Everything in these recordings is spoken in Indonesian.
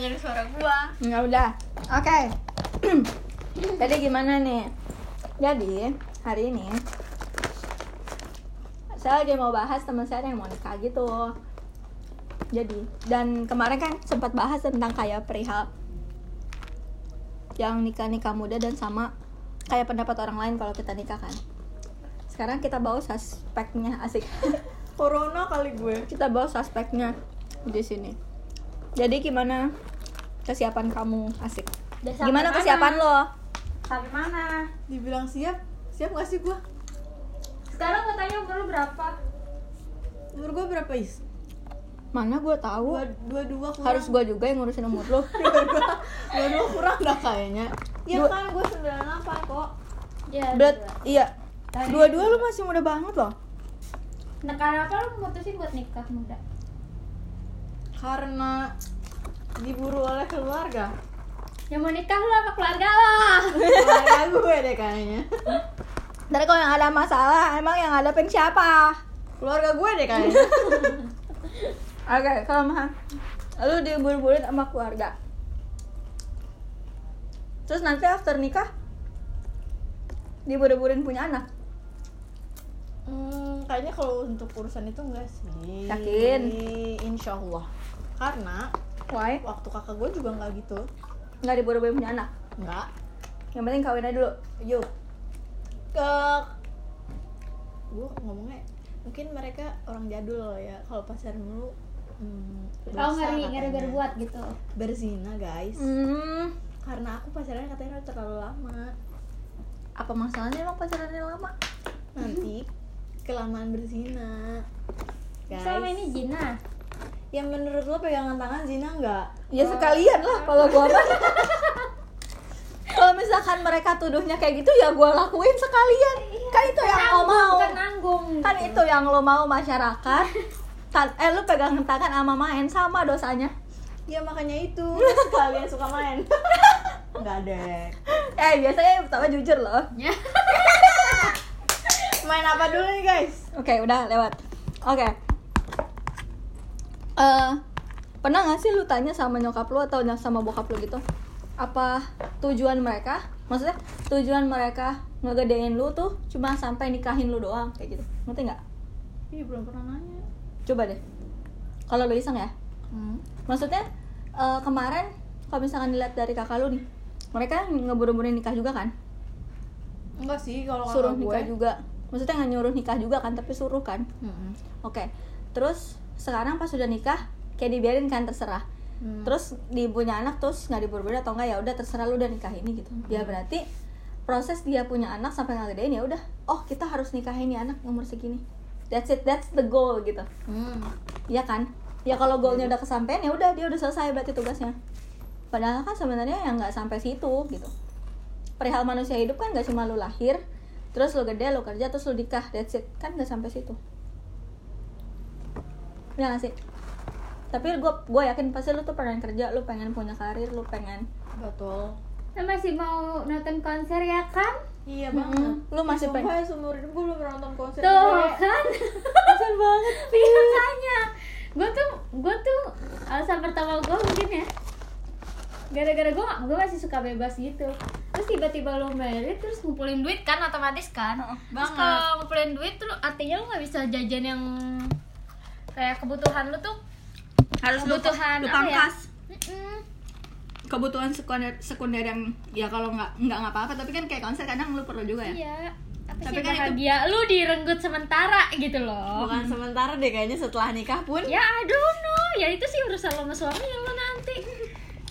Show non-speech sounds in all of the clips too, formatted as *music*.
dengerin suara gua Ya udah. Oke. *clears throat* Jadi gimana nih? Jadi hari ini saya lagi mau bahas teman saya yang mau nikah gitu. Jadi dan kemarin kan sempat bahas tentang kayak perihal yang nikah nikah muda dan sama kayak pendapat orang lain kalau kita nikah kan. Sekarang kita bawa aspeknya asik. *laughs* corona kali gue kita bawa aspeknya di sini. Jadi gimana kesiapan kamu asik? Udah Gimana mana? kesiapan lo? Sampai mana? dibilang siap siap gak sih gua Sekarang katanya umur lu berapa? umur gua berapa is Mana gue tahu. dua dua dua kurang Harus gue juga yang ngurusin umur lo. *laughs* dua dua kurang dah kayaknya ya Dua- kan gua sembilan delapan kok Ya. Berat, iya. Tadi- Dua-dua lu masih muda banget loh. Nah, kenapa lu mutusin buat nikah muda? karena diburu oleh keluarga Yang mau nikah lu apa keluarga lo? keluarga gue deh kayaknya Ntar kalau yang ada masalah, emang yang ada peng siapa? keluarga gue deh kayaknya *laughs* Oke, kalau mah lu diburu-buruin sama keluarga. Terus nanti after nikah diburu-buruin punya anak. Hmm, kayaknya kalau untuk urusan itu enggak sih. Yakin? Insya Allah. Karena Why? waktu kakak gue juga nggak gitu. Nggak diburu-buruin punya anak. Nggak. Yang penting kawin aja dulu. Yuk. Ke gue ngomongnya mungkin mereka orang jadul loh ya kalau pacaran dulu hmm, Oh, ngeri, ngeri berbuat gitu. berzina guys Hmm, karena aku pacaran katanya terlalu lama apa masalahnya emang pacarannya lama? nanti kelamaan berzina guys Selama ini Jina. Yang menurut lo pegangan tangan zina nggak Ya sekalian lah kalau gua mah. *laughs* kalau misalkan mereka tuduhnya kayak gitu ya gua lakuin sekalian. Kan itu yang lo mau. Kan nanggung. Kan itu yang lo mau masyarakat. Tan- eh lu pegang tangan sama main sama dosanya. ya makanya itu kalian suka main *laughs* nggak deh Eh biasanya pertama jujur loh. Ya. *laughs* main apa dulu nih guys Oke udah lewat. Oke. Eh pernah gak sih lu tanya sama nyokap lu atau sama bokap lu gitu? Apa tujuan mereka? Maksudnya tujuan mereka ngegedein lu tuh cuma sampai nikahin lu doang kayak gitu. Ngerti nggak? Ih, belum pernah nanya Coba deh. Kalau lu iseng ya. hmm. Maksudnya eh, kemarin kalau misalkan dilihat dari kakak lu nih, mereka ngeburu-buruin nikah juga kan? enggak sih kalau Suruh kakak gue nikah juga. Maksudnya nggak nyuruh nikah juga kan, tapi suruh kan? Mm-mm. Oke. Terus sekarang pas sudah nikah, kayak dibiarin kan terserah. Hmm. Terus di punya anak terus nggak diburu-buru atau enggak ya udah terserah lu udah nikah ini gitu. Ya berarti proses dia punya anak sampai ngegedein ya udah. Oh kita harus nikahin nih anak umur segini. That's it, that's the goal gitu. Hmm. Iya kan? Ya kalau goalnya udah kesampaian ya udah dia udah selesai berarti tugasnya. Padahal kan sebenarnya yang nggak sampai situ gitu. Perihal manusia hidup kan nggak cuma lu lahir, terus lu gede, lu kerja, terus lu nikah, that's it. Kan nggak sampai situ. Ya nggak sih? Tapi gue gue yakin pasti lu tuh pengen kerja, lu pengen punya karir, lu pengen betul Lu masih mau nonton konser ya kan? iya banget Lu masih Sumpah pengen- ya, seumur hidup gue belum pernah nonton konser Tuh gue. kan? *laughs* kasian banget. *laughs* Biasanya gue tuh gue tuh alasan pertama gue mungkin ya gara-gara gue gue masih suka bebas gitu terus tiba-tiba lo married terus ngumpulin duit kan otomatis kan terus banget. kalau ngumpulin duit tuh artinya lo nggak bisa jajan yang kayak kebutuhan lo tuh Harus lu, kebutuhan lu apa ya? Kebutuhan sekunder sekunder yang ya kalau nggak nggak nggak apa-apa, tapi kan kayak konser kadang lu perlu juga ya. iya. Apa Tapi sih kan itu- bahagia? Lu direnggut sementara gitu loh. Bukan sementara deh kayaknya setelah nikah pun. Ya I don't know. Ya itu sih urusan lo sama suaminya lo nanti.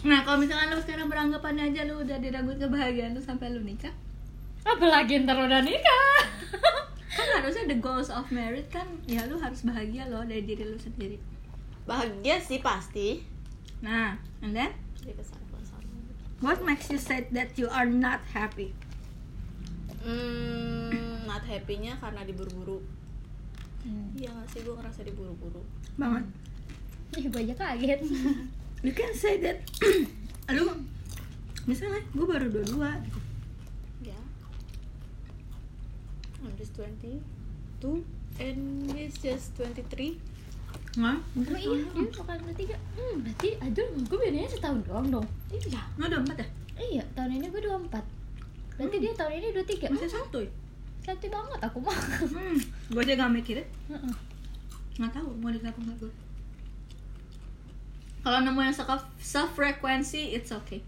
Nah, kalau misalkan lu sekarang beranggapannya aja lu udah diragut kebahagiaan lu sampai lu nikah, apalagi ntar udah nikah *laughs* kan harusnya the goals of marriage kan ya lu harus bahagia loh dari diri lu sendiri. bahagia sih pasti Nah, and then what makes you say that you are not happy? hmm not happy-nya karena diburu-buru iya gak sih gue ngerasa diburu-buru Banget. Ih, gue aja kaget You can say that *clears throat* lu misalnya gue baru dua-dua gitu. ya I'm just 22 and he's just 23 Hah? Oh iya, dia bertiga. Hmm, berarti gue bedanya setahun doang dong. iya Nggak ada empat ya? Iya, tahun ini gue 24 Berarti dia tahun ini 23 Masih satu ya? Cantik banget aku mah Hmm, gue aja gak mikirin Heeh. nggak tahu mau nggak gue kalau nemu yang self frequency it's okay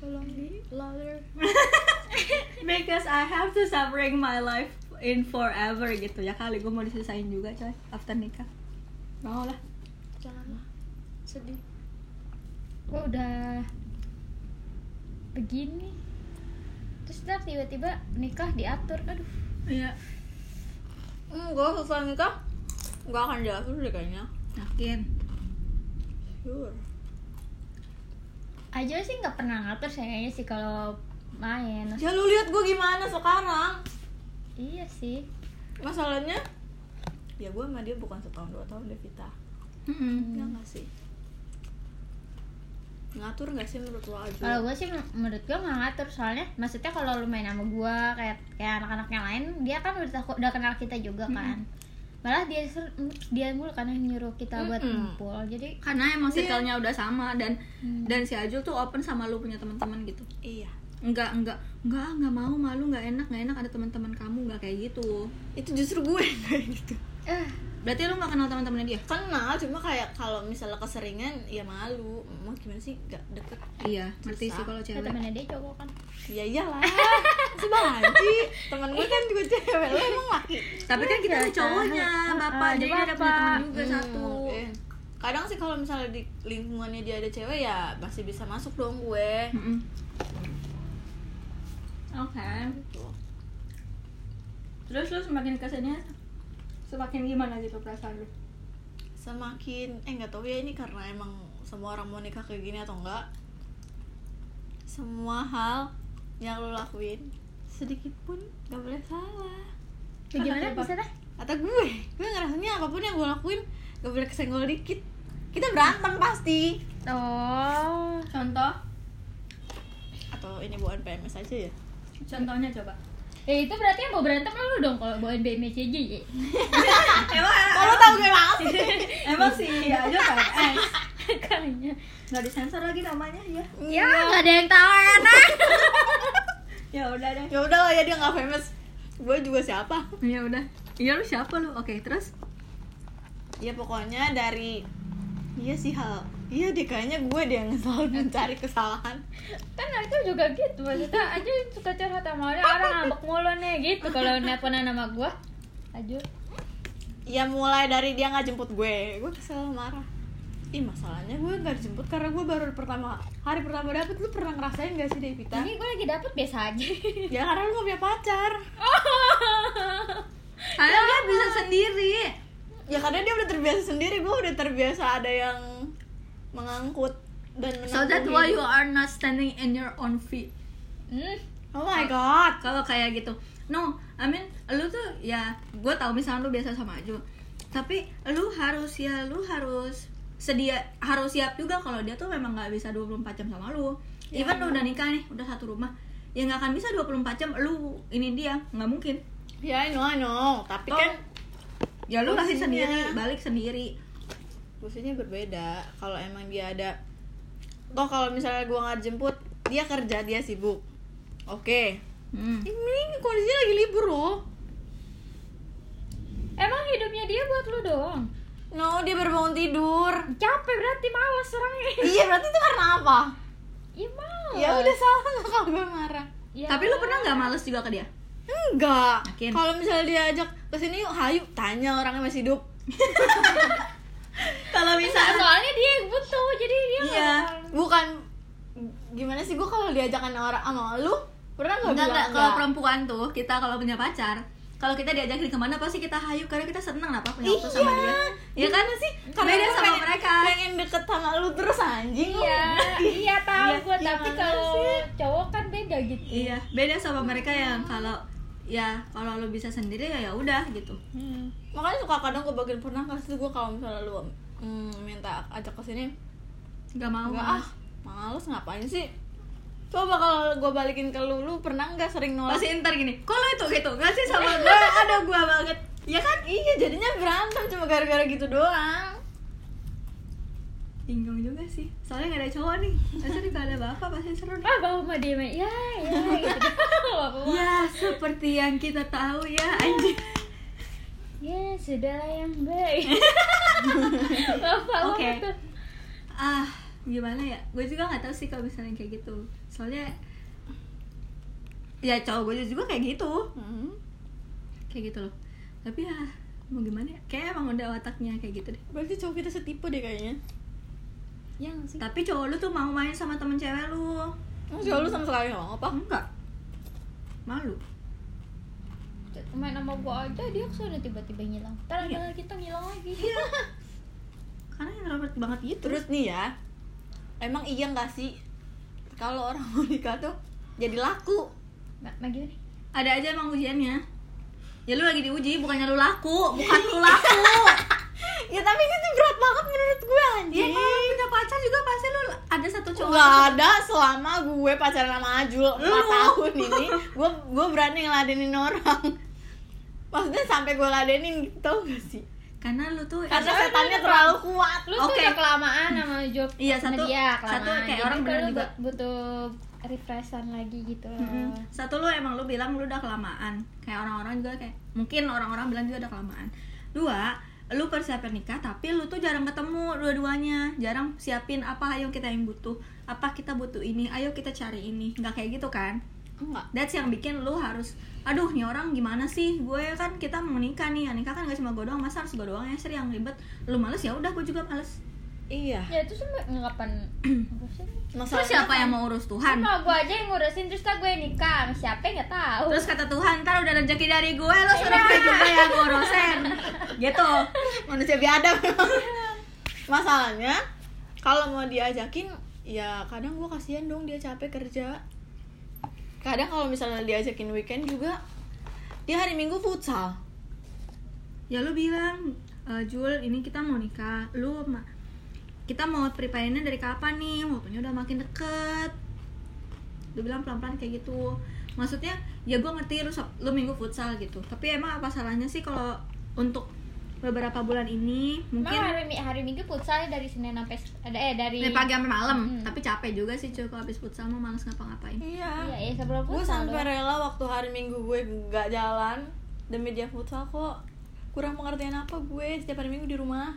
tolong di louder *laughs* because I have to suffering my life in forever gitu. Ya kali gue mau disisain juga coy after nikah. Mau lah. Janganlah sedih. Gue udah Begini. Terus ntar tiba-tiba nikah diatur Aduh. Iya. Hmm, gue setelah nikah nggak akan diatur deh kayaknya. Yakin? Sure Ajul sih gak pernah ngatur kayaknya sih kalau main. Ya lu lihat gue gimana sekarang? Iya sih. Masalahnya ya gue sama dia bukan setahun dua tahun deh Vita Mm-mm. ya nggak sih? Ngatur nggak sih menurut lo aja? Kalau gue sih men- menurut gue gak ngatur. Soalnya maksudnya kalau lu main sama gue Kayak kayak anak-anak yang lain Dia kan udah, udah kenal kita juga kan Malah dia dia mulu yang nyuruh kita buat Mm-mm. ngumpul. Jadi karena emang Iya. circle-nya udah sama dan dan si Ajul tuh open sama lu punya teman-teman gitu. Iya. Enggak enggak enggak enggak mau malu enggak enak enggak enak ada teman-teman kamu enggak kayak gitu. Itu justru gue kayak gitu. Eh berarti lu nggak kenal teman-temannya dia? Kenal cuma kayak kalau misalnya keseringan ya malu. Mau gimana sih? Nggak deket. Iya ngerti sih kalau cewek. Temennya dia cowok kan? Ya iyalah. Sebanci temen gue kan juga cewek. Lo emang laki. Tapi kan kita ada Iya, cowoknya ah, bapak. Ah, jadi dia ada punya teman juga Hmm, satu. Oke. kadang sih kalau misalnya di lingkungannya dia ada cewek ya masih bisa masuk dong gue. Oke. Gitu. terus lu semakin ke sini semakin gimana gitu perasaan lu? Semakin eh nggak tahu ya ini karena emang semua orang mau nikah kayak gini atau enggak semua hal yang lo lakuin sedikit pun gak boleh salah. Ya, gimana Apa? bisa dah kata gue gue ngerasanya apa pun yang gue lakuin gak boleh kesenggol dikit. Kita berantem pasti. Oh. Contoh? Atau ini bukan PMS aja ya? Contohnya coba ya itu berarti yang mau berantem lu dong kalau bawain BMCJ ya *laughs* emang kalau tau gue banget sih *laughs* emang sih aja PNS kayaknya. Nggak disensor lagi namanya ya ya nggak ada yang tahu ya nah *laughs* ya udah deh. Ya udah lah ya dia nggak famous. Gue juga siapa? Ya udah. Iya lu siapa lu? Oke terus? Ya pokoknya dari iya sih hal iya deh kayaknya gue deh yang selalu mencari kesalahan. Kan aku juga gitu maksudnya aja suka curhat sama orang orang ngambek mulu nih gitu. Kalau nelponan nama gua aja. Ya mulai dari dia nggak jemput gue gue kesel marah. Ih masalahnya gue nggak dijemput karena gue baru pertama hari pertama dapet. Lu pernah ngerasain gak sih Devita? ini gue lagi dapet biasa aja. *laughs* Ya karena lu gak punya pacar. Karena dia bisa sendiri. Ya karena dia udah terbiasa sendiri gue udah terbiasa ada yang mengangkut dan so that's menanggung why you are not standing in your own feet. Hmm. Oh my god. Kalau kayak gitu. No I mean lu tuh ya gue tahu misalnya lu biasa sama Aju. Tapi lu harus ya lu harus sedia harus siap juga kalau dia tuh memang nggak bisa 24 jam sama lu. Ya, even lu udah nikah nih udah satu rumah ya nggak akan bisa 24 jam lu ini dia nggak mungkin. Ya I know I know. Tapi kan ya lu lahir sendiri balik sendiri Posisinya berbeda. Kalau emang dia ada Toh kalau misalnya gue nggak jemput Dia kerja, dia sibuk. Oke. Hmm. Ini kondisinya lagi libur loh emang hidupnya dia buat lu doang? No, dia baru bangun tidur. Capek berarti malas orangnya. *laughs* Iya berarti itu karena apa? ya malas Ya udah salah nggak kalau gue marah? Ya. tapi lu pernah nggak males juga ke dia? Enggak? Kalau misalnya diajak ke sini yuk hayu Tanya orangnya masih hidup *laughs* kalau misalnya soalnya dia yang butuh jadi dia Iya. Bukan Gimana sih gue kalau diajakan orang sama lu Pernah nggak Enggak, enggak. Kalau perempuan tuh, kita kalau punya pacar, kalau kita diajakin ke mana pasti kita hayu karena kita seneng apa punya waktu sama dia. Iya kan sih? Karena Beda gue sama pengen- mereka. Pengen deket sama lu terus anjing iya iya tahu Iya, gue iya, tapi kalau cowok kan beda gitu Iya, beda sama mereka yang kalau ya kalau lu bisa sendiri ya ya udah gitu. Hmm. Makanya suka kadang gue bagian pernah kasih gue kalau misalnya lu mm, minta ajak ke sini Gak mau. Enggak ah, males ngapain sih? Coba kalau gue balikin ke lu, lu pernah nggak sering nolak? Pasti ntar gini, kok lu itu gitu? Gak sih sama gue ada gue banget. ya kan iya jadinya berantem cuma gara-gara gitu doang bingung juga sih. Soalnya nggak ada cowok nih. Nih kalau ada bapak pasti seru ah bawa sama dia mah ya ya gitu. *laughs* Bapak mah, ya seperti yang kita tahu ya anjing. Ya sudahlah yang *laughs* baik bapak Oke. okay. ah gimana ya? Gue juga nggak tahu sih kalau misalnya kayak gitu. Soalnya ya cowok gue juga kayak gitu. Hmm. kayak gitu loh. Tapi ya mau gimana ya? Kayak emang udah wataknya kayak gitu deh. Berarti cowok kita setipe deh kayaknya ya sih? Tapi cowok lu tuh mau main sama temen cewek lu. Emang cowok lu sama sekali mau apa enggak. Malu. Main sama gua aja dia ke sana tiba-tiba ngilang. Ntar Iya. ada kita ngilang lagi. *laughs* Karena introvert banget gitu terus nih ya emang iya nggak sih? Kalau orang mau nikah tuh jadi laku. Mbak, Mbak gimana? ada aja emang ujiannya. Ya lu lagi diuji bukannya lu laku. Bukan lu laku *laughs* *laughs* ya tapi itu berat banget menurut gue ya anjing kalau lu punya pacar juga pasti lu ada satu cowok nggak ada selama gue pacaran sama Ajul 4 Lu. tahun ini gue gue berani ngeladenin orang maksudnya sampai gue ladenin gitu tau gak sih karena lu tuh karena setannya terlalu kuat Lu tuh Oke. udah kelamaan sama job Iya, satu- dia, satu kelamaan. kayak Jadi orang tuh lu juga. bu- butuh refreshan lagi gitu loh. Mm-mm. satu lu emang lu bilang lu udah kelamaan kayak orang-orang juga kayak mungkin orang-orang bilang juga udah kelamaan dua lu persiapan nikah tapi lu tuh jarang ketemu dua-duanya. Jarang siapin apa ayo kita yang butuh. Apa kita butuh ini ayo kita cari ini. Nggak kayak gitu kan? Enggak that's yang bikin lu harus aduh nih orang gimana sih? Gue kan kita mau nikah nih. Ya nikah kan gak cuma gue doang. Masa harus gue doang ya sih yang ribet? Lu males ya udah gue juga males iya. Ya itu sih ngapain ngurusin? terus siapa yang mau urus Tuhan? Sama gue aja yang ngurusin terus tak gue nikah sama siapa nggak tahu. terus kata Tuhan ntar udah rezeki dari gue lo suruh gue juga yang ngurusin. Gitu. Manusia biadab. *laughs* Masalahnya kalau mau diajakin ya kadang gue kasihan dong dia capek kerja. Kadang kalau misalnya diajakin weekend juga dia hari minggu futsal. Ya lu bilang "Eh, Jul ini kita mau nikah. Lu ma- kita mau prepare-nya dari kapan nih? Waktunya udah makin deket. Lu bilang pelan-pelan kayak gitu. Maksudnya ya gue ngerti lu, lu minggu futsal gitu. Tapi emang apa salahnya sih kalau untuk beberapa bulan ini? Emang mungkin hari, Mi- hari Minggu futsal dari Senin sampai ada eh dari dari pagi sampai malam. Mm. tapi capek juga sih cuy kalau habis futsal mau males ngapa-ngapain. Iya. Iya, ya sebelum gue futsal. sampai doang. rela waktu hari minggu gue nggak jalan demi dia futsal kok. Kurang pengertian apa gue setiap hari minggu di rumah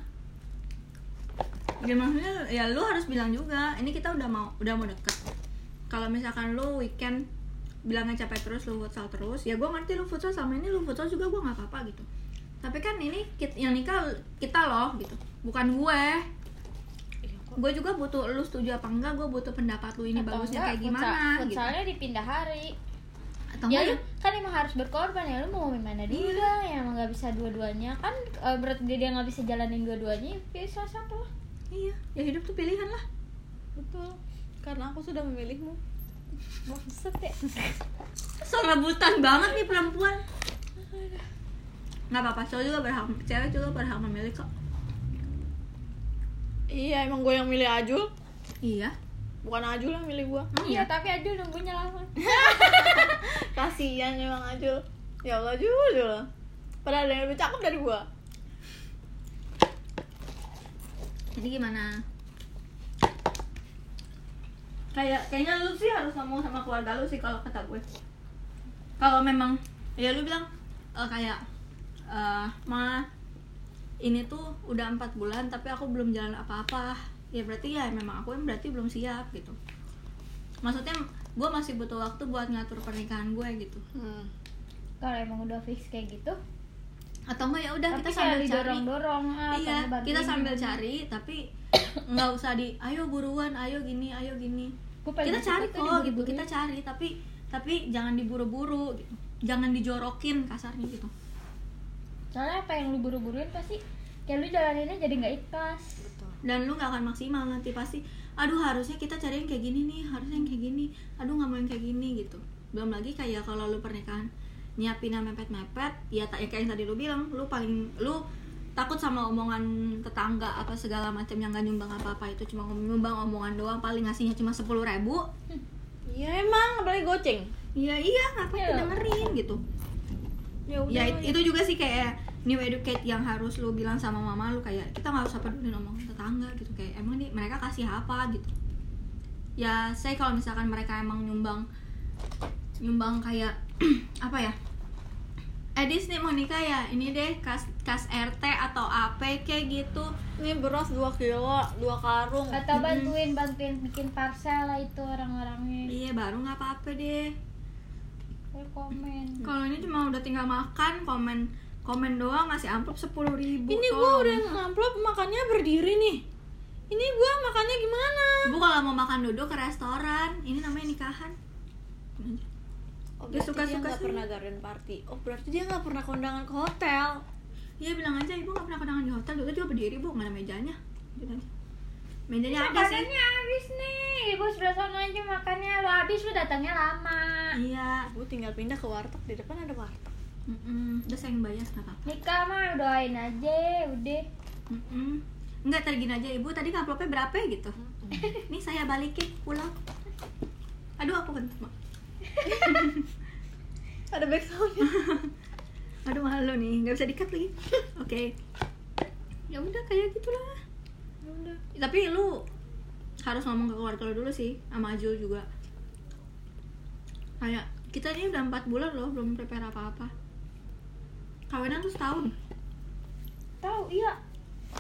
ya maksudnya ya lu harus bilang juga ini kita udah mau udah mau deket. Kalau misalkan lu weekend bilangnya capek terus lu futsal terus ya gue ngerti lu futsal sama ini lu futsal juga gue nggak apa-apa gitu. Tapi kan ini kit- yang nikah kita loh gitu. Bukan gue gue juga butuh lu setuju apa enggak gue butuh pendapat lu ini Atau bagusnya enggak, kayak gimana futsal- gitu. Futsalnya dipindah hari. atau ya lu kan emang harus berkorban ya lu mau gimana dia ya emang nggak bisa dua-duanya. Kan eh, berarti dia nggak bisa jalanin dua-duanya pilih salah satu lah iya ya hidup tuh pilihan lah. Betul. Karena aku sudah memilihmu. *laughs* Maksud ya? *laughs* So rebutan banget nih perempuan. Nggak apa-apa cowok juga berhak cewek juga berhak memilih kok. Iya emang gue yang milih Ajul. Iya. Bukan Ajul yang milih gue emang iya. Iya tapi aja nunggunya lama. *laughs* Kasihan emang Ajul. Ya Allah Jul Jul padahal ada yang lebih cakep dari gue jadi gimana? Kayak kayaknya lu sih harus ngomong sama keluarga lu sih kalau kata gue. Kalau memang ya lu bilang eh, kayak eh ma ini tuh udah empat bulan tapi aku belum jalan apa-apa. Ya berarti ya memang aku yang berarti belum siap gitu. Maksudnya gue masih butuh waktu buat ngatur pernikahan gue gitu. Hmm. kalau emang udah fix kayak gitu atau enggak ya udah kita sambil cari. didorong-dorong ah, iya kita sambil cari tapi nggak usah di ayo buruan ayo gini ayo gini. Kita cari kok gitu kita cari tapi tapi jangan diburu-buru gitu. Jangan dijorokin kasarnya gitu. Soalnya apa yang lu buru-buruin pasti kayak lu jalaninnya jadi nggak ikhlas. Dan lu nggak akan maksimal nanti pasti aduh harusnya kita cari yang kayak gini nih harusnya yang kayak gini aduh nggak mau yang kayak gini gitu. Belum lagi kayak kalau lu pernikahan nyiapin yang mepet-mepet ya tak ya kayak yang tadi lu bilang lu paling lu takut sama omongan tetangga apa segala macam yang gak nyumbang apa-apa itu cuma nyumbang omongan doang paling ngasihnya cuma sepuluh ribu. Iya emang apalagi goceng. Iya iya ngapain Iya. dengerin gitu. Ya udah ya it- itu juga sih kayak new educate yang harus lu bilang sama mama lu kayak kita nggak usah peduli ngomong tetangga gitu kayak emang nih mereka kasih apa gitu. Ya saya kalau misalkan mereka emang nyumbang nyumbang kayak *clears throat* apa ya? Edis nih mau nikah ya? Ini deh kas kas RT atau AP kayak gitu. Ini beras 2 kilo, 2 karung. atau bantuin bantuin bikin parcel lah itu orang-orangnya. Iya baru nggak apa-apa deh. Gue komen. Kalau ini cuma udah tinggal makan komen komen doang ngasih amplop sepuluh ribu Ini gua udah ngamplop makannya berdiri nih. Ini gua makannya gimana? bu kalau mau makan duduk ke restoran ini namanya nikahan Oh, Dia suka-suka dia nggak sih. pernah garden party. Oh, berarti dia nggak pernah kondangan ke hotel. Iya bilang aja ibu nggak pernah kondangan di hotel juga juga berdiri bu ada mejanya. Gitu aja. Mejanya ada sih? makanannya habis nih. Gue sudah sana aja makannya. Lo habis lu datangnya lama. Iya. Gue tinggal pindah ke warteg. Di depan ada warteg. Mm-mm. udah sayang bayar nggak apa nikah mah doain aja udah. Mm-mm. Enggak tadi gini aja. Ibu tadi ngamplopnya berapa ya gitu nih saya balikin pulang. Aduh aku kentut mak *laughs* Ada back soundnya. *laughs* aduh malu nih. Nggak bisa dikat lagi. Oke. Ya udah kayak gitulah. Ya udah. tapi lu harus ngomong ke keluarga lu dulu sih sama Ajul juga. Kayak kita ini udah empat bulan loh belum prepare apa-apa. Kawinan tuh setahun. Tahu iya.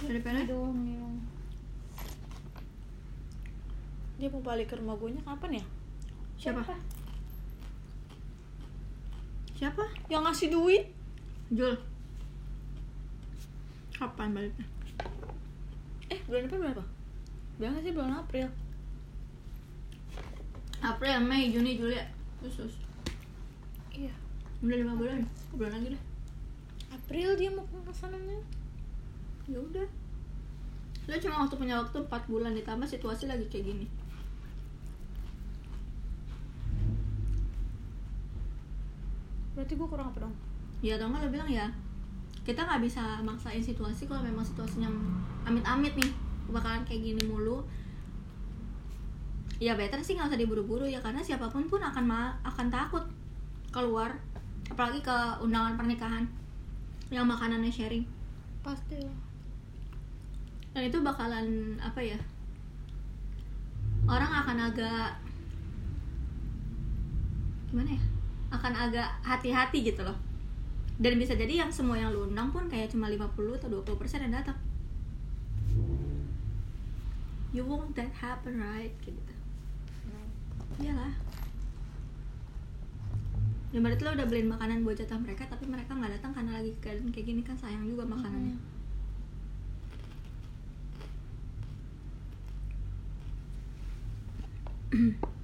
Dari. Dia mau balik ke rumah gue kapan ya? siapa? Siapa Yang ngasih duit? Jul kapan baliknya Eh, bulan depan berapa? Bilang sih bulan April. April Mei Juni Juli Agustus Iya. udah lima bulan bulan lagi deh April dia mau ke sananya. ya udah lo cuma waktu punya waktu 4 bulan ditambah situasi lagi kayak gini Berarti gue kurang apa dong? ya atau enggak lo bilang ya kita nggak bisa maksain situasi kalau memang situasinya amit-amit nih bakalan kayak gini mulu ya better sih nggak usah diburu-buru ya karena siapa pun pun akan ma- akan takut keluar apalagi ke undangan pernikahan yang makanannya sharing Pasti lah. dan itu bakalan apa ya orang akan agak gimana ya akan agak hati-hati gitu loh. Dan bisa jadi yang semua yang lu undang pun kayak cuma 50 atau 20 persen yang datang. You won't that happen right? Kayak gitu. Iyalah. Ya berarti lo udah beliin makanan buat jatah mereka tapi mereka nggak datang karena lagi keadaan kayak gini kan sayang juga makanannya. kita *clears throat*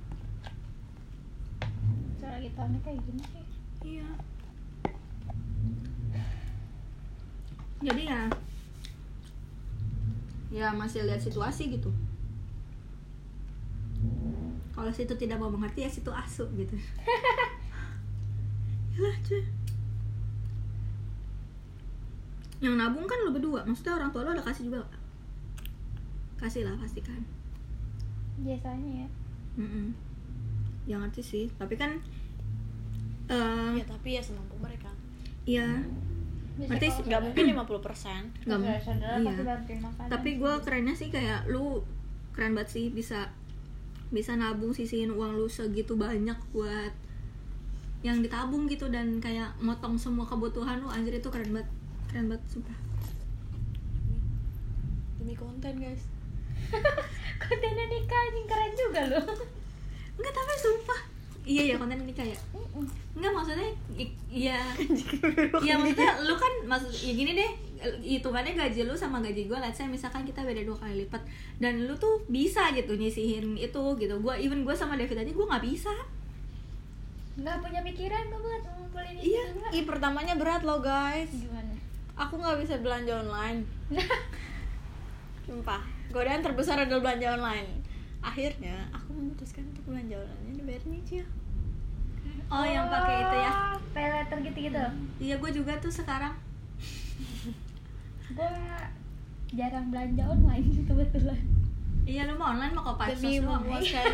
nih kayak gini sih Iya. Jadi ya ya masih lihat situasi gitu. Kalau situ tidak mau mengerti ya situ asu gitu. *laughs* Yalah cuy. Yang nabung kan lo berdua, maksudnya orang tua lo udah kasih juga gak? Kasih lah pasti kan. biasanya ya Mm-mm. Ya ngerti sih, tapi kan eh Ya tapi ya semampu mereka. iya Berarti Nggak mungkin *clears throat* 50 persen. nggak mau saudara iya. pasti bantuin makanan tapi gue kerennya sih kayak lu keren banget sih bisa bisa nabung sisihin uang lu segitu banyak buat yang ditabung gitu dan kayak motong semua kebutuhan lu anjir itu keren banget keren banget sumpah Demi konten guys. *laughs* kontennya nikah anjing keren juga loh enggak tapi sumpah iya ya konten ini kayak enggak maksudnya i- iya iya maksudnya lu kan maksud ya gini deh hitungannya gaji lu sama gaji gue let's say misalkan kita beda dua kali lipat dan lu tuh bisa gitu nyisihin itu gitu gue even gue sama David aja gue nggak bisa nggak punya pikiran tuh buat ngumpulin itu Iya. juga. Ih pertamanya berat loh guys. gimana Aku nggak bisa belanja online. *laughs* Sumpah. Godaan terbesar adalah belanja online. Akhirnya aku memutuskan untuk belanja online ini bayar nyicil. oh yang pakai itu ya? Oh, pay letter gitu-gitu. Iya gue juga tuh sekarang. Gue jarang belanja online sih kebetulan. Iya lu mau online mau ke Pipes Demi memuaskan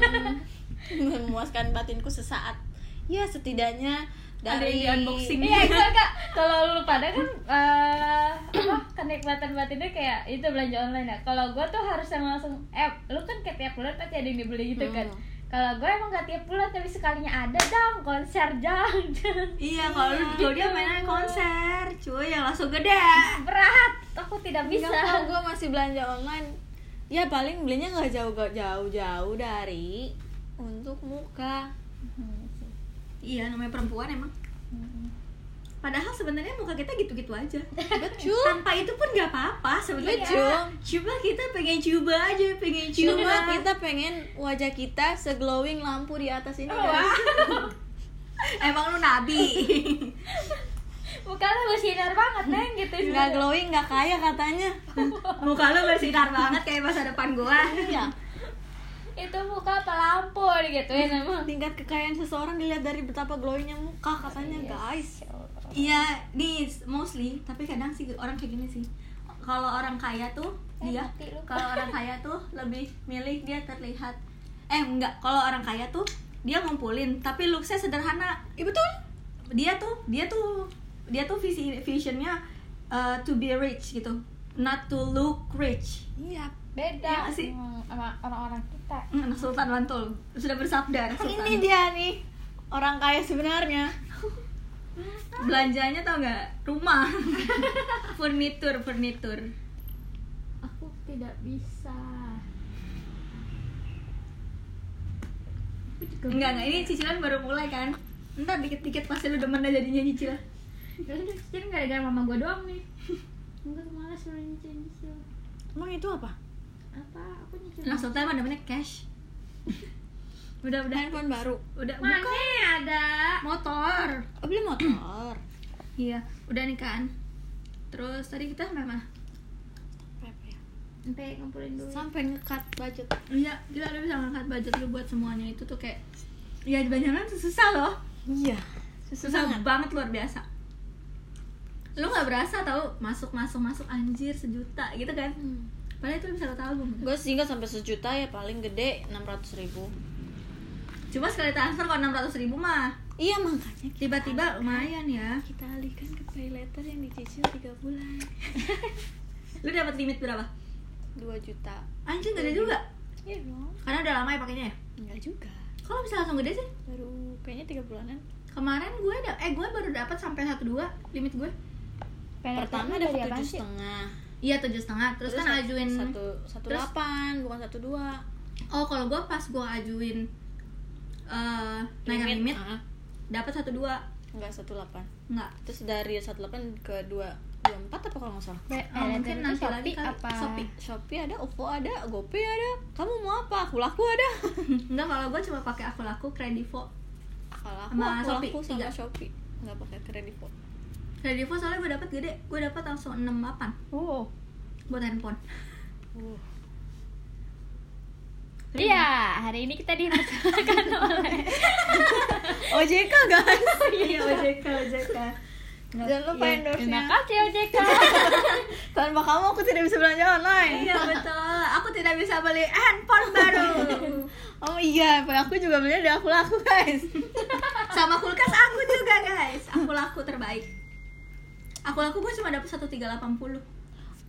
*laughs* memuaskan batinku sesaat. Ya setidaknya Ada dari yang di unboxing. Iya, enggak enggak. *laughs* Kalau lu pada kan eh apa kenikmatan batinnya kayak itu belanja online ya. Kalau gua tuh harus yang langsung eh lu kan kayak tiap bulan pasti ada yang dibeli gitu kan. Hmm. Kalau gue emang gak tiap bulan tapi sekalinya ada dong konser dong. *laughs* Iya, kalau lu kalau dia mainnya konser, cuy yang langsung gede. Berat. Aku tidak bisa. Kalau gue masih belanja online ya paling belinya nggak jauh jauh jauh dari untuk muka Iya, namanya perempuan emang. Padahal sebenarnya muka kita gitu-gitu aja. betul Tanpa itu pun nggak apa-apa sebenarnya. Betul. Cuma kita pengen coba aja, pengen coba. cuma kita pengen wajah kita seglowing lampu di atas ini guys. *laughs* Emang lu nabi. Muka lu bersinar banget neng gitu. nggak glowing nggak kaya katanya muka lu bersinar banget kayak masa depan gua. iya Itu muka apa lampu digituin emang. *laughs* tingkat kekayaan seseorang dilihat dari betapa glowingnya muka katanya guys Iya, nih mostly, tapi kadang sih orang kayak gini sih. Kalau orang kaya tuh Eh, dia kalau orang kaya *laughs* tuh lebih milih dia terlihat eh enggak, kalau orang kaya tuh dia ngumpulin tapi looksnya sederhana. iya betul Dia tuh dia tuh dia tuh visi visionnya uh, to be rich gitu, not to look rich. iya Beda Iya sih. sama orang-orang kita. Hmm, Anak Sultan Mantul sudah bersabda anak Sultan. ini dia nih orang kaya sebenarnya Belanjanya tau nggak? Rumah, *laughs* furnitur, furnitur. Aku tidak bisa. Enggak, enggak, ini cicilan baru mulai kan Ntar dikit-dikit pasti lu demen aja jadinya nyicil Gak udah kecil gara-gara mama gue doang nih. *laughs* Enggak malas nyicil nyicil. emang itu apa Apa? Aku nyicil. Langsung tanya demennya cash. *laughs* Udah, udah handphone baru. Udah, Mana bukan. ada? Motor. Oh, beli motor? *clears throat* Iya, udah nih kan Terus tadi kita sampai mana? Sampai ngumpulin duit. sampai ngekat budget. Iya, gila lu bisa ngangkat budget lu buat semuanya. Itu tuh kayak Ya banyak tuh susah loh. Iya. Susah banget luar biasa. Lu gak berasa tau masuk masuk masuk anjir sejuta gitu kan Padahal itu bisa satu album. Gue sih nggak sampai sejuta ya paling gede enam ratus ribu. Cuma sekali transfer kalau 600 ribu mah. Iya makanya Tiba-tiba lumayan ya. Kita alihkan ke pay letter yang dicicil tiga bulan. *laughs* Lu dapat limit berapa? dua juta. Anjir gede juga? iya dong. Karena udah lama ya pakainya ya? enggak juga. Kok bisa langsung gede sih? baru kayaknya tiga bulanan. Kemarin gue ada, eh gue baru dapat sampai 1,2 limit gue. Pertama dapat tujuh setengah Iya tujuh setengah, terus, kan sat- ajuin satu satu terus- delapan bukan satu dua Oh kalau gue pas gue ajuin eh naikkan limit, ah, dapat satu dua enggak satu delapan Enggak terus dari satu delapan ke dua dua empat apa kalau nggak salah Be- Oh, mungkin nanti Shopee lagi kali. apa? Shopee. Shopee ada, OVO ada, GoPay ada. Kamu mau apa? Aku laku ada. *laughs* Enggak kalau gue cuma pakai aku laku Kredivo Kalau aku, Sama aku Shopee, laku sama tiga. Shopee. Enggak pakai Kredivo. Kredivo soalnya gue dapat gede, gue dapat langsung 68 Oh. buat handphone Uh. Iya, hari ini kita dipersilakan *laughs* oleh *laughs* OJK guys. *laughs* Iya OJK, OJK Jangan lupa Iya, endorse-nya. Terima kasih OJK. Tanpa kamu aku tidak bisa belanja online. Iya betul, aku tidak bisa beli handphone baru Oh iya, aku juga belinya di aku laku guys. Sama kulkas aku juga guys Aku laku terbaik Aku laku gue cuma dapet 1380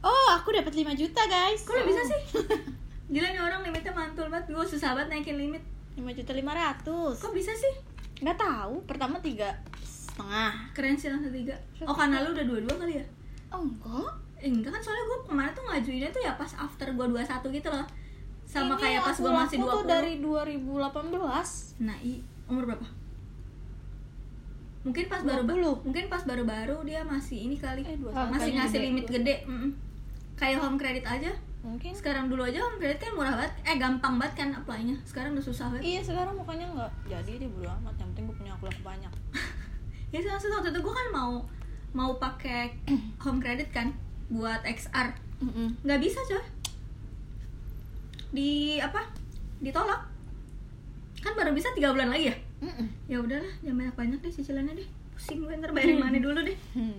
Oh, aku dapat 5 juta guys. Kok lo bisa sih? *laughs* Gila nih orang limitnya mantul banget Gue susah banget naikin limit 5 juta 500. Kok bisa sih? Nggak tahu. Pertama tiga setengah. Keren sih langsung tiga Oh karena lu udah dua-dua kali ya? Oh enggak. Eh, enggak kan soalnya gue kemarin tuh ngajuinnya tuh ya pas after gue 21 gitu loh Sama Ini kayak pas gue masih 20 tuh dari 2018. Nah, i, umur berapa? Mungkin pas baru 20. mungkin pas baru-baru dia masih ini kali. Eh, 21. masih ngasih limit gede. mm-mm. Kayak home credit aja. Mungkin. Sekarang dulu aja home credit kan murah banget. Eh, gampang banget kan apply-nya. Sekarang udah susah banget. Iya sekarang mukanya nggak jadi deh bodo amat. Yang penting gue punya aku laku banyak. *laughs* Ya sih maksudnya waktu itu gue kan mau mau pakai *clears throat* home credit kan buat XR. Nggak bisa coy. Di apa? Ditolak. Kan baru bisa tiga bulan lagi ya? Mm-mm. Ya udahlah, jangan banyak-banyak deh cicilannya deh. Pusing gue ntar bayarin mana dulu deh. Hmm.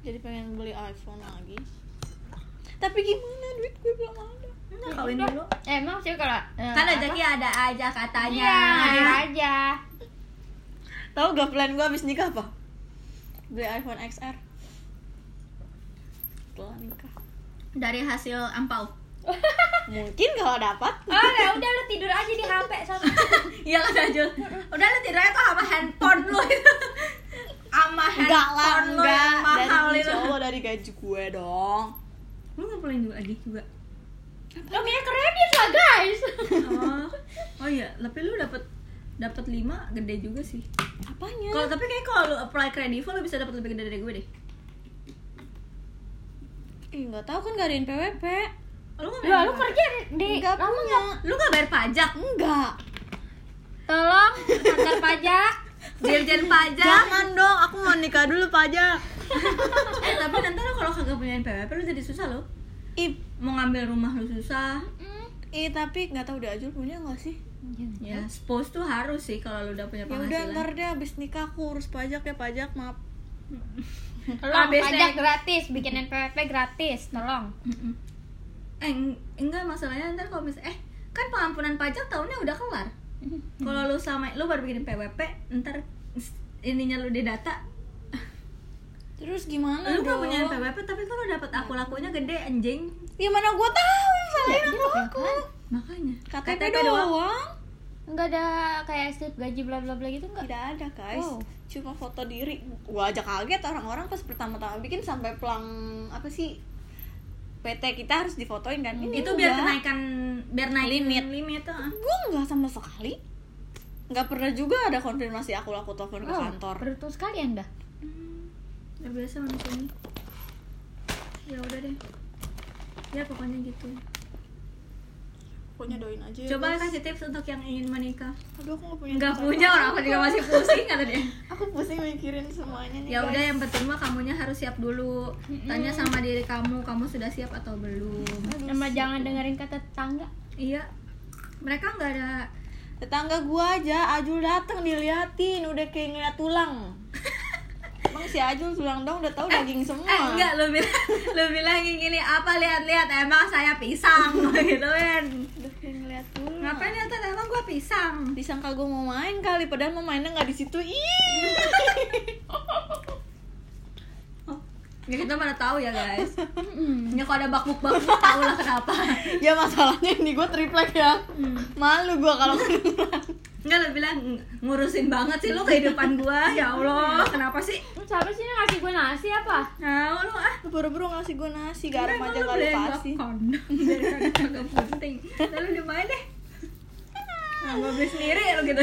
Jadi pengen beli iPhone lagi. Tapi gimana duit gue belum ada. Enggak kawin dulu. Emang sih kalau eh, Kan rezeki ada aja katanya. Iya, ada aja. Tahu gak plan gue abis nikah apa? Beli iPhone XR. Setelah nikah. dari hasil ampau Mungkin kalau dapat. oh ya udah lu tidur aja di HP sama *laughs* iya lah Jul udah lu tidur aja tuh sama handphone lu itu sama handphone lu enggak. yang mahal dari, itu Allah dari gaji gue dong. lu ngumpulin juga lagi juga lo punya kredit lah guys oh oh iya tapi lu dapat dapat lima gede juga sih Apanya? kalau tapi kayak kalau lu apply kredivo lu bisa dapat lebih gede dari gue deh Ih, nggak tahu kan gak ada PWP. Lu nggak Lah, bayar lu pajak? kerja di Enggak lama punya. lu nggak bayar pajak Enggak. Tolong kantor pajak. dirjen pajak Jangan dong, aku mau nikah dulu pajak. eh tapi nanti lu kalau kagak punya NPWP lu jadi susah lo Ih, mau ngambil rumah lu susah ih tapi nggak tahu udah Ajul punya nggak sih? ya suppose tuh harus sih kalau lu udah punya Ya udah penghasilan ntar deh abis nikah aku urus pajak ya pajak maaf. Tolong Habis pajak deh. gratis, bikin NPWP gratis, tolong. Eh eng- enggak masalahnya ntar kalau misalnya eh kan pengampunan pajak tahunnya udah kelar kalau lu sama lu baru bikin PWP ntar ininya lu di data Terus gimana lu gak dong? punya PWP tapi kalau dapat aku lakunya gede anjing Ya mana gua tahu salahin aku aku. makanya KTP, doang. Enggak ada kayak slip gaji bla bla bla gitu enggak? Tidak ada guys. Oh. Cuma foto diri. Gua aja kaget orang-orang pas pertama-tama bikin sampai pelang apa sih? PT kita harus difotoin kan? Ini itu biar kenaikan biar naik Limit. limit tuh. Gua nggak sama sekali. Nggak pernah juga ada konfirmasi aku laku telepon ke Oh, kantor. beruntung sekali anda. udah biasa manusia ini ya udah deh ya pokoknya gitu Pokoknya doain aja. ya, coba guys. kasih tips untuk yang ingin menikah Aduh aku nggak punya. nggak punya orang aku juga masih pusing kata dia *laughs* Aku pusing mikirin semuanya nih. ya guys. udah yang penting mah kamunya harus siap dulu tanya sama diri kamu kamu sudah siap atau belum Sama jangan dengerin kata tetangga. iya mereka nggak ada Tetangga gua aja, Ajul dateng diliatin, udah kayak ngeliat tulang. *laughs* Emang si Ajul tulang dong udah tahu daging semua. eh enggak lu bilang *laughs* lu bilang gini apa lihat-lihat emang saya pisang *laughs* gitu kan ngeliat tulang. ngapain lihat emang gua pisang Disangka gua mau main kali, padahal mau mainnya nggak di situ. Ih. *laughs* ya kita mana tahu ya guys ya kalau ada bakbuk bakbuk tahu lah kenapa ya masalahnya ini gua triplek ya. Malu gua kalau. Enggak lu bilang "Ng- ngurusin banget sih lu kehidupan gua *laughs* ya Allah. Kenapa sih? Lu siapa sih yang ngasih gue nasi apa? nah lu ah. Buru-buru ngasih gua nasi, garam Emang aja kali gua pasti. kagak penting. Lalu udah main deh? *laughs* Nah, gua beli sendiri lu gitu.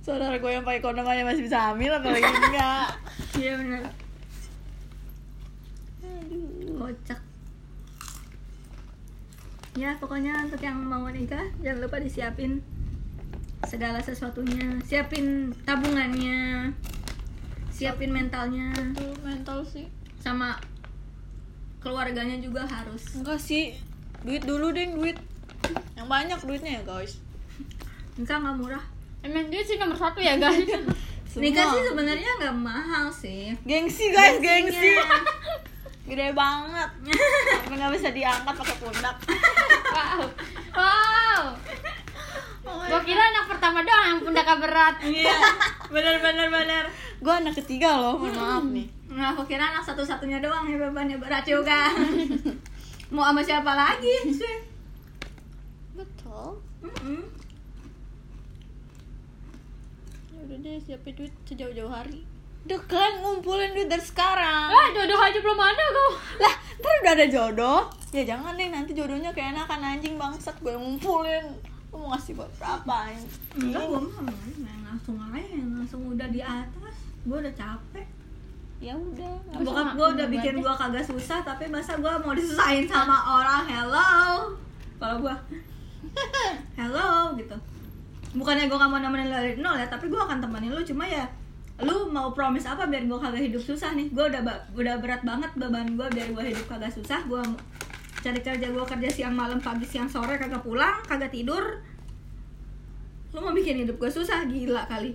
Saudara gue yang pakai kondom aja masih bisa hamil apalagi *laughs* enggak. iya benar kocak. Ya pokoknya untuk yang mau nikah jangan lupa disiapin segala sesuatunya siapin tabungannya siapin mentalnya Tuh mental sih. sama keluarganya juga harus Enggak sih. Duit dulu deh, duit. Yang banyak duitnya ya, guys. nikah nggak murah Emang dia sih nomor satu ya guys. *laughs* nikah sih sebenarnya nggak mahal sih Gengsi guys, gengsi. Gede banget. Nggak bisa diangkat pakai pundak. *laughs* wow. Wow. Gua kira anak pertama doang yang pundaknya berat. iya benar benar benar Gue anak ketiga loh, mohon maaf nih. Nah, aku kira anak satu-satunya doang yang bebannya berat juga. *laughs* Mau sama siapa lagi sih? Betul. Mm-mm. Ya udah deh, siapin duit sejauh-jauh hari. Udah kan ngumpulin duit dari sekarang. Ah, jodoh aja belum ada kau. Lah, ntar udah ada jodoh. Ya jangan deh, nanti jodohnya kayak enakan anjing bangsat gue ngumpulin. Lu mau ngasih buat berapa? Enggak, gue mah main langsung aja, langsung udah di atas. Gue udah capek. Ya udah. Bokap gue udah bikin gua gue kagak susah, tapi masa gue mau disusahin sama orang hello. Kalau gue *laughs* hello gitu. Bukannya gue gak mau nemenin lo dari nol ya, tapi gue akan temenin lu cuma ya lu mau promise apa biar gue kagak hidup susah nih gue udah udah berat banget beban gue biar gue hidup kagak susah gue kerja gue kerja siang malam pagi siang sore kagak pulang kagak tidur lu mau bikin hidup gue susah gila kali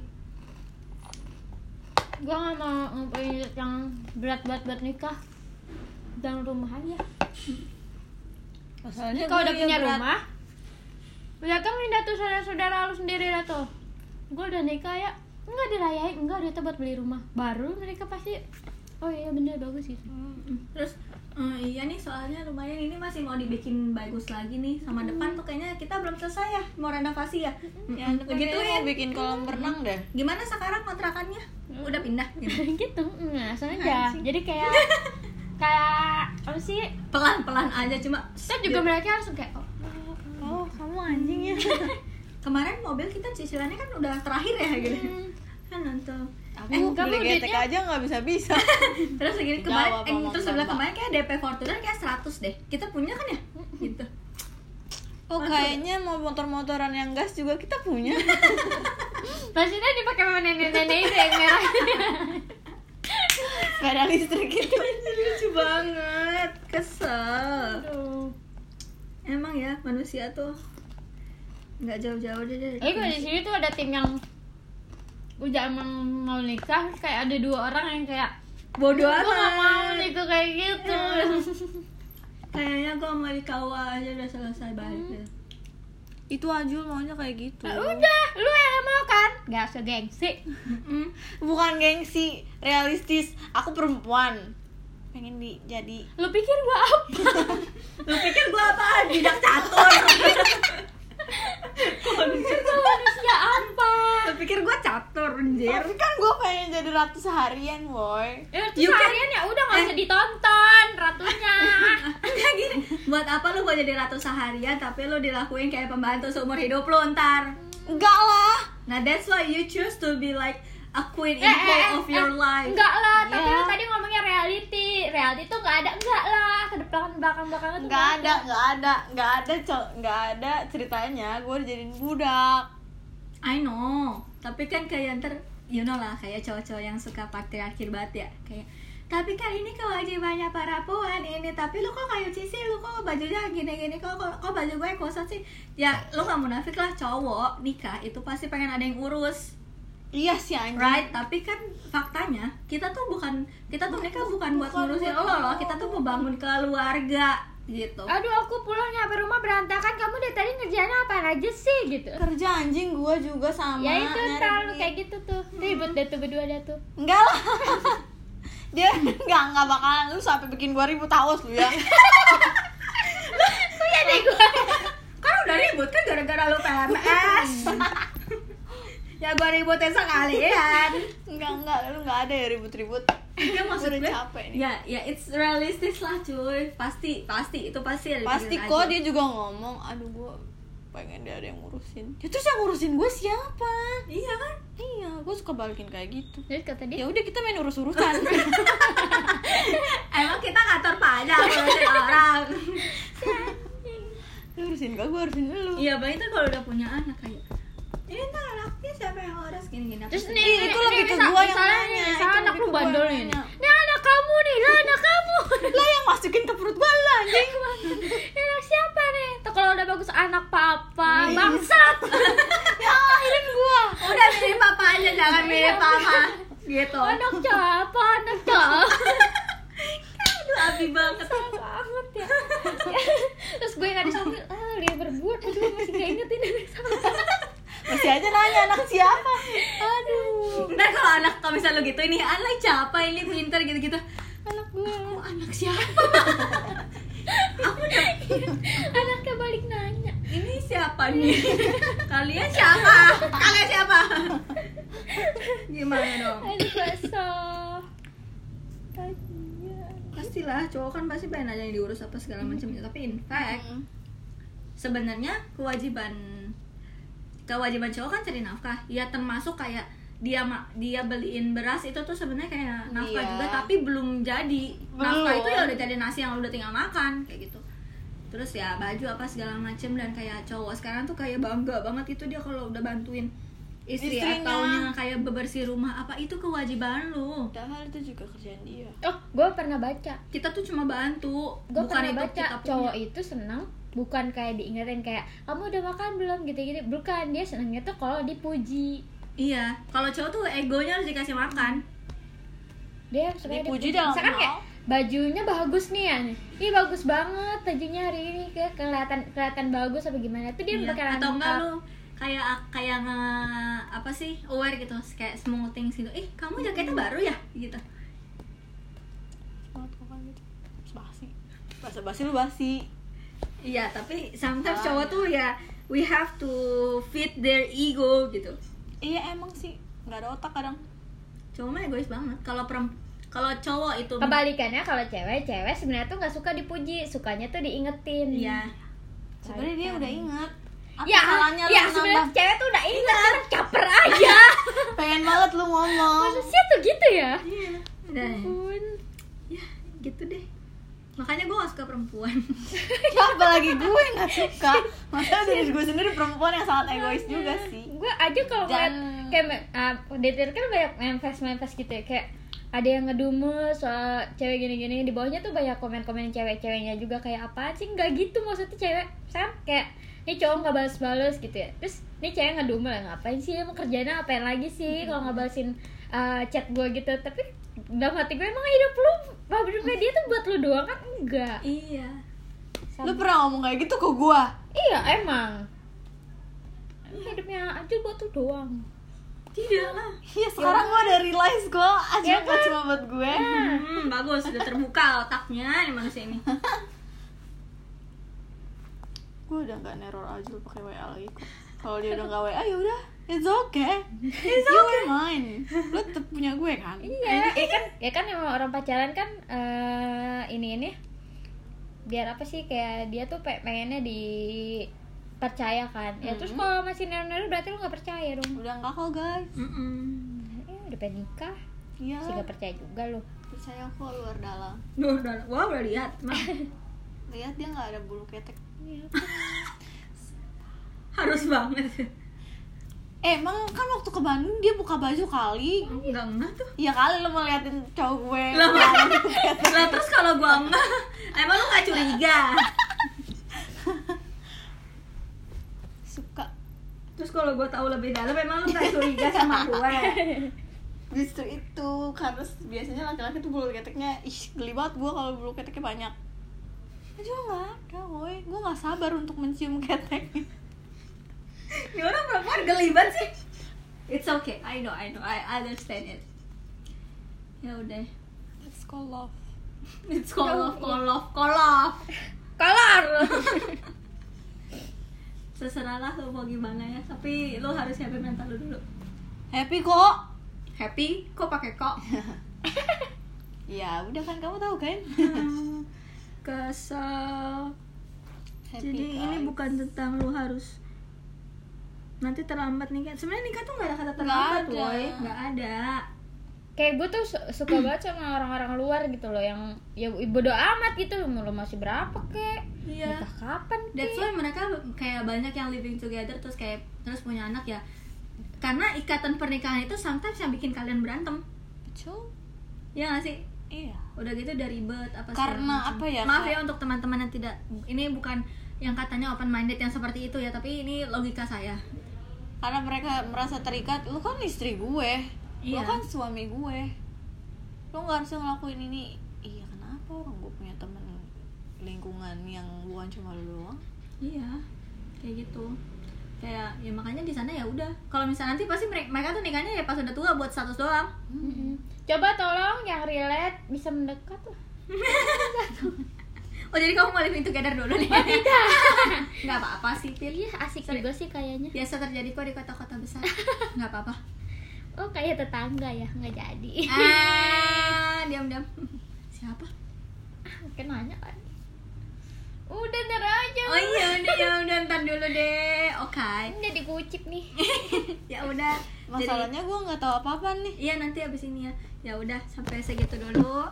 Gua nggak mau ngumpulin yang berat-berat buat nikah. Dan rumah aja. Masalahnya Kalau udah ya punya berat. rumah, udah kan pindah tuh saudara-saudara lu sendiri lah tuh. Gue udah nikah ya, enggak dirayain enggak dia tuh buat beli rumah baru mereka pasti oh iya bener bagus gitu. Terus eh, iya nih soalnya lumayan ini masih mau dibikin bagus lagi nih sama depan tuh kayaknya kita belum selesai ya mau renovasi ya? Ya, depan begitu ya bikin kolam renang deh. gimana sekarang kontrakannya? Udah pindah? *laughs* Gitu gitu nggak sengaja jadi kayak kayak apa sih? Pelan pelan aja cuma saya juga mereka langsung kayak oh, Oh, kamu anjing ya. *laughs* kemarin mobil kita cicilannya kan udah terakhir ya gitu. Kan nonton Aku Eh, beli kamu getek duitnya- aja nggak bisa-bisa. *laughs* terus segini kemarin eh, terus sebelah kemarin kayak DP Fortuner kayak 100 deh. Kita punya kan ya? Gitu. Oh, kayaknya mau motor-motoran yang gas juga kita punya. *laughs* maksudnya dipakai sama nenek-nenek itu yang merah. *laughs* Sepeda listrik itu. lucu banget. Kesel. Aduh. emang ya manusia tuh nggak jauh-jauh deh dari Eh, kalau di sini tuh ada tim yang udah emang mau nikah, kayak ada dua orang yang kayak bodoh gue gak mau amat nikah kayak gitu. *laughs* kayaknya gue mau di KUA aja udah selesai balik deh Itu Ajul maunya kayak gitu. Nah, udah, lu yang mau kan? Gak usah gengsi. Mm-mm. Bukan gengsi, realistis. Aku perempuan. Pengen di jadi Lu pikir gua apa? *laughs* lu pikir gue apa tidak catur *laughs* Gua manusia apa? lu pikir gue catur anjir Tapi kan gue pengen jadi ratu seharian, boy. Ya, You terus can- harian ya udah gak usah ditonton ratunya. *laughs* Kayak gini buat apa lu mau jadi ratu seharian tapi lu dilakuin kayak pembantu seumur hidup lu ntar Enggak lah. nah that's why you choose to be like a queen in Eh, whole eh, eh, of your eh, life. Enggak lah, tapi Ya. lu tadi ngomongnya reality. Reality tuh gak ada, enggak lah. Ke depan belakang belakang tuh Enggak ada, enggak ada, enggak ada, cok, enggak ada ceritanya. Gue dijadiin budak. I know. Tapi kan kayak ntar you know lah kayak cowok-cowok yang suka patriarki banget ya. Kayak tapi kan ini kewajibannya para puan ini tapi lu kok kayak cici lu kok bajunya gini-gini? Kok, kok kok baju gue kosong sih? Ya lu gak munafik lah cowok nikah itu pasti pengen ada yang urus Iya sih anjing. right tapi kan faktanya kita tuh bukan kita tuh nikah bukan buat ngurusin lo loh kita tuh membangun keluarga gitu Aduh, aku pulang nyampe rumah berantakan. Kamu dari tadi ngerjain apa aja sih gitu. Kerja anjing gue juga sama. ya itu lu duit. kayak gitu tuh. Ribut deh tuh berdua dah tuh. Enggak lah. *laughs* Dia enggak enggak bakalan lu sampai bikin gua ribut taus lu ya. *laughs* Tuh ya deh gua. kan udah ribut kan gara-gara lu PMS *laughs* ya gue ributin sekalian Enggak enggak lu enggak ada ya ribut-ribut. ya maksud Udah gue capek nih. ya ya it's realistis lah cuy pasti pasti itu pasti ada Pasti kok aja. dia juga ngomong, aduh gua pengen dia ada yang ngurusin. Ya terus yang ngurusin gue siapa? iya kan Iya, gue suka balikin kayak gitu. Terus kata dia, Ya udah kita main urus-urusan. *laughs* emang kita kantor pajak ngurusin orang *laughs* Lu urusin gue, gue urusin lu. iya bang itu kalau udah punya anak kayak ini ntar anaknya siapa yang ngurus gini gini Terus Ih, nih, itu lebih ke gua yang nanya, misalnya anak lu gua bandel nih. Ini anak kamu nih, lah anak kamu. *laughs* lah yang masukin ke perut gue lah anjing. Ini anak siapa nih? Tuh kalau udah bagus anak papa, Iya. bangsat. *laughs* ya lahirin gue. udah milih papa aja jangan milih papa *laughs* gitu anak siapa? Anak siapa? aduh abi banget banget ya. Terus gue nggak disambil, ah dia berbuat, aduh masih gak inget ini anak siapa. Masih aja nanya anak siapa. Aduh, ntar kalau anak kalau misalnya lu gitu ini anak siapa ini pinter gitu gitu anak gue. oh anak siapa? *laughs* Aku Anaknya balik nanya. ini siapa nih? Kalian siapa? Kalian siapa? Gimana dong? Aduh basah. Pastilah cowok kan pasti pengen ada yang diurus apa segala macam tapi in fact sebenarnya kewajiban kewajiban cowok kan cari nafkah. Ya termasuk kayak dia ma- dia beliin beras itu tuh sebenarnya kayak nafkah Iya. juga tapi belum jadi nafkah Belum. itu ya udah jadi nasi yang lu udah tinggal makan kayak gitu terus ya baju apa segala macem dan kayak cowok sekarang tuh kayak bangga banget itu dia kalau udah bantuin istri Istrinya. atau kayak bebersih rumah apa itu kewajiban lu Padahal itu juga kerjaan dia. Oh, gue pernah baca. kita tuh cuma bantu gue bukan pernah itu baca kita punya. cowok itu senang bukan kayak diingetin kayak kamu udah makan belum gitu-gitu bukan dia senangnya tuh kalau dipuji Iya, kalau cowok tuh egonya harus dikasih makan. dia suka Dipuji dalam misalkan kayak bajunya bagus nih ya. Nih Ih bagus banget bajunya hari ini. Kayak kelihatan kelihatan bagus apa gimana? Itu dia Iya, bakalan Atau enggak lu kayak kayak nge, apa sih aware gitu kayak small things gitu. Ih kamu jaketnya baru ya? Gitu. Gitu basi. Bahasa basi lu basi. Iya tapi sometimes cowok tuh ya we have to fit their ego gitu iya emang sih. Nggak ada otak kadang. Cowok mah egois banget. Kalau perem kalau cowok itu kebalikannya kalau cewek cewek sebenarnya tuh nggak suka dipuji sukanya tuh diingetin. Iya. Sebenarnya dia udah inget. Apa ya salahnya lu ya sebenarnya cewek tuh udah inget kan caper aja. *laughs* Pengen banget lu ngomong. Manusia tuh gitu ya? Iya. Udah. Ampun. Ya gitu deh makanya gue gak suka perempuan. *laughs* Ya apalagi gue nggak suka. Maksudnya dari gue sendiri perempuan yang sangat egois juga sih. Gue aja kalau Dan- kayak uh, di Twitter kan banyak manifest manifest gitu ya. Kayak ada yang ngedumes soal cewek gini-gini. Di bawahnya tuh banyak komen-komen cewek-ceweknya juga kayak apa sih? Nggak gitu maksudnya cewek. Kan kayak ini cowok nggak balas-balas gitu ya. Terus ini cewek ngedumel ngapain sih? Emang kerjanya apain lagi sih? Kalau nggak balesin uh, chat gue gitu. Tapi dalam hati gue emang hidup lu hidupnya dia tuh buat lu doang kan? Enggak. Iya. Lu pernah ngomong kayak gitu ke gue iya emang. Hidupnya aja buat lu doang. Tidak. Lah iya sekarang gue udah realize gue aja Ya kan? cuma buat gue hmm, bagus. Sudah terbuka otaknya nih manusia ini. Gue udah nggak neror aja lu pakai wa lagi. Kalau dia udah nggak wa ya udah it's okay. It's okay. mine. Lu tetap punya gue kan? Iya, ya kan, ya kan emang orang pacaran kan eh ini ini. Biar apa sih kayak dia tuh pe- pengennya dipercaya kan. Ya terus kalau masih nero-nero berarti lu nggak percaya dong. udah nggak kok guys. Mm-mm. Ya udah pengen nikah, iya. Sih nggak percaya juga lu. percaya kok luar dalam. Duh, udah, gua udah lihat Mah, lihat dia nggak ada bulu ketek. Iya. *laughs* harus banget eh emang kan waktu ke Bandung dia buka baju kali. Enggak enggak tuh. Iya kali lo mau liatin cowok gue. Lah lah, terus kalau gua enggak emang lu gak curiga? Suka. Terus kalau gua tahu lebih dalam emang lu gak curiga sama gue justru itu karena biasanya laki-laki tuh bulu keteknya ih geli banget gue kalau bulu keteknya banyak. Gue juga nggak ada woi. Gue nggak sabar untuk mencium ketek *laughs* ini orang perempuan geli banget sih. It's okay. I know I know. I understand it. Ya udah. Let's call love. *laughs* It's call love call love call love. *laughs* Kolor. terserah lah lu mau gimana ya tapi lu harus happy mental lu dulu. Happy kok. Happy kok pakai kok? Ya udah kan kamu tahu kan? Kesel. Happy jadi ini guys. bukan tentang lu harus nanti terlambat nikah sebenarnya nikah tuh gak ada kata Nggak terlambat ada. boy. Nggak ada. Kayak gue tuh su- suka banget sama orang-orang luar gitu loh yang ya bodo amat gitu. Lu masih berapa kek? Iya. nikah kapan That's kek? why mereka kayak banyak yang living together terus kayak terus punya anak ya. Karena ikatan pernikahan itu sometimes yang bikin kalian berantem. Betul. Ya gak sih? Iya. Udah gitu udah ribet apa Karena macam. apa ya, maaf ya untuk teman-teman yang tidak ini bukan yang katanya open minded yang seperti itu ya tapi ini logika saya karena mereka merasa terikat lu kan istri gue. Lu Iya. kan suami gue. Lu nggak harusnya ngelakuin ini. Iya kenapa orang gue punya temen lingkungan yang bukan cuma lu doang? Iya kayak gitu. Kayak ya makanya di sana ya udah. Kalau misalnya nanti pasti mereka, mereka tuh nikahnya ya pas udah tua buat status doang. Mm-mm. coba tolong yang relate bisa mendekat lah *laughs* oh jadi kamu mau living together dulu nih? Oh, tidak. *laughs* Nggak apa-apa sih Pil iya asik Sorry. juga sih kayaknya. Biasa terjadi kok di kota-kota besar. *laughs* Nggak apa-apa. Oh kayak tetangga ya? Nggak jadi. Ah *laughs* diam-diam. Siapa? Mungkin nanya kan. Udah ntar aja. Oh iya udah ya udah ntar dulu deh. Oke. Ini jadi kucip nih. Ya udah jadi masalahnya gue nggak tahu apa-apa nih. Iya nanti abis ini ya. Ya udah sampai segitu dulu.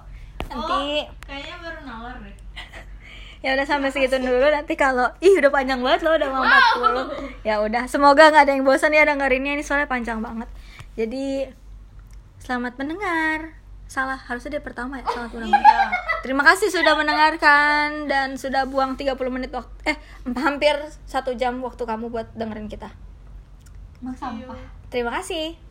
Nanti. Kayaknya baru nalar deh *laughs* ya udah sampai segitu dulu. Nanti kalau ih udah panjang banget loh udah mau 40 ya udah semoga nggak ada yang bosan ya dengerinnya. Ini soalnya panjang banget. Jadi selamat mendengar. Salah harusnya dia pertama ya. Selamat mendengar terima kasih sudah mendengarkan dan sudah buang 30 menit waktu eh hampir satu jam waktu kamu buat dengerin kita. Sampah. Terima kasih